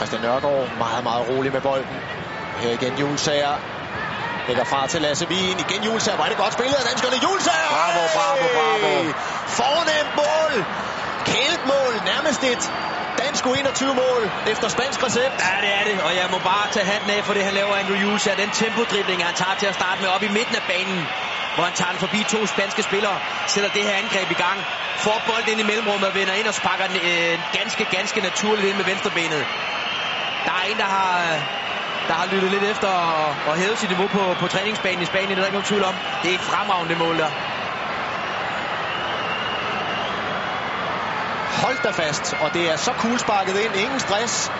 Christian Nørgaard meget, meget rolig med bolden. Her igen Julsager. Lægger fra til Lasse Wien. Igen Julsager. Er det godt spillet af danskerne. Julsager! Bravo, bravo, bravo. Fornemt mål. Kælet mål. Nærmest et dansk 21-mål efter spansk recept. Ja, det er det, og jeg må bare tage hatten af for det, han laver Andrew her. Den tempodribling, han tager til at starte med op i midten af banen, hvor han tager den forbi to spanske spillere, sætter det her angreb i gang, får bolden ind i mellemrummet vender ind og sparker den øh, ganske, ganske naturligt ind med venstrebenet. Der er en, der har, der har lyttet lidt efter og, og hævet sit niveau på, på træningsbanen i Spanien, det er der ikke nogen tvivl om. Det er et fremragende mål der. Hold da fast, og det er så cool sparket ind. Ingen stress.